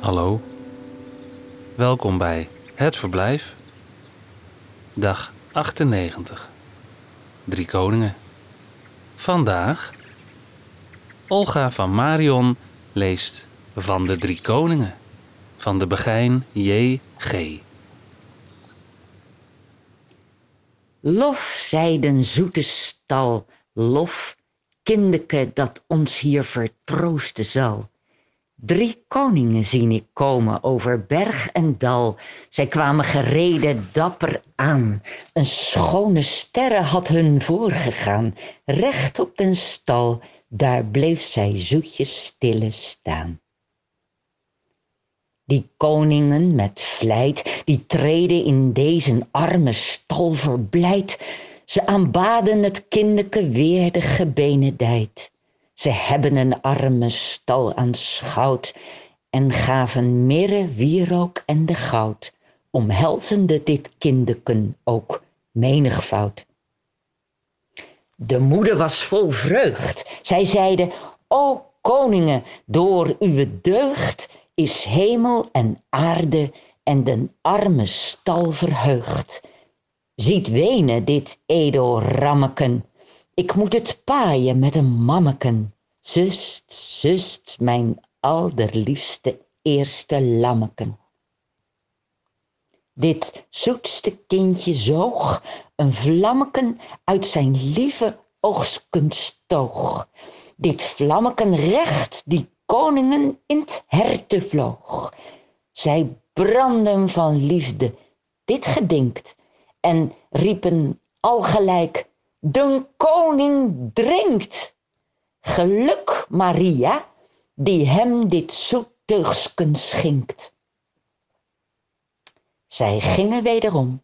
Hallo, welkom bij Het Verblijf, dag 98. Drie Koningen. Vandaag, Olga van Marion leest Van de Drie Koningen van de Begijn J.G. Lof, zij den zoete stal, lof, kindeke dat ons hier vertroosten zal. Drie koningen zien ik komen over berg en dal. Zij kwamen gereden dapper aan. Een schone sterre had hun voorgegaan. Recht op den stal, daar bleef zij zoetjes stille staan. Die koningen met vlijt, die treden in deze arme stal verblijd. Ze aanbaden het kindeke weer de gebenedijt. Ze hebben een arme stal aanschouwd en gaven mirre, wierook en de goud, omhelzende dit kindeken ook menigvoud. De moeder was vol vreugd. Zij zeide, o koningen, door uw deugd is hemel en aarde en den arme stal verheugd. Ziet wenen dit edel rammeken, ik moet het paaien met een mammeken. Zust, zust, mijn allerliefste eerste lammeken. Dit zoetste kindje zoog een vlammeken uit zijn lieve oogstkunstoog. Dit vlammeken recht die koningen in t herte vloog. Zij brandden van liefde, dit gedinkt, en riepen algelijk, den koning drinkt. Geluk, Maria, die hem dit zoeteugsken schinkt. Zij gingen wederom,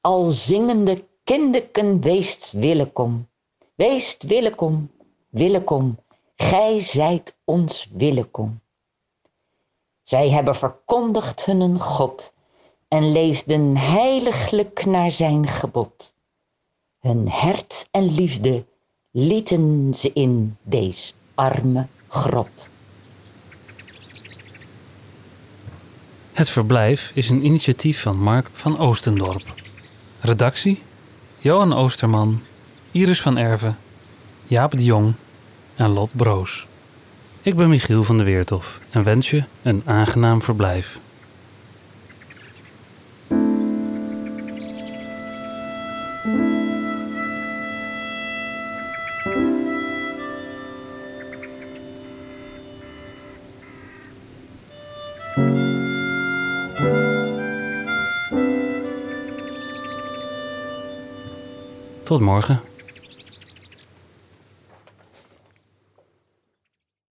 al zingende kindeken weest willekom, weest willekom, willekom, gij zijt ons willekom. Zij hebben verkondigd hun God en leefden heiliglijk naar zijn gebod. Hun hert en liefde lieten ze in deze arme grot. Het Verblijf is een initiatief van Mark van Oostendorp. Redactie: Johan Oosterman, Iris van Erven, Jaap de Jong en Lot Broos. Ik ben Michiel van der Weertof en wens je een aangenaam verblijf. Tot morgen.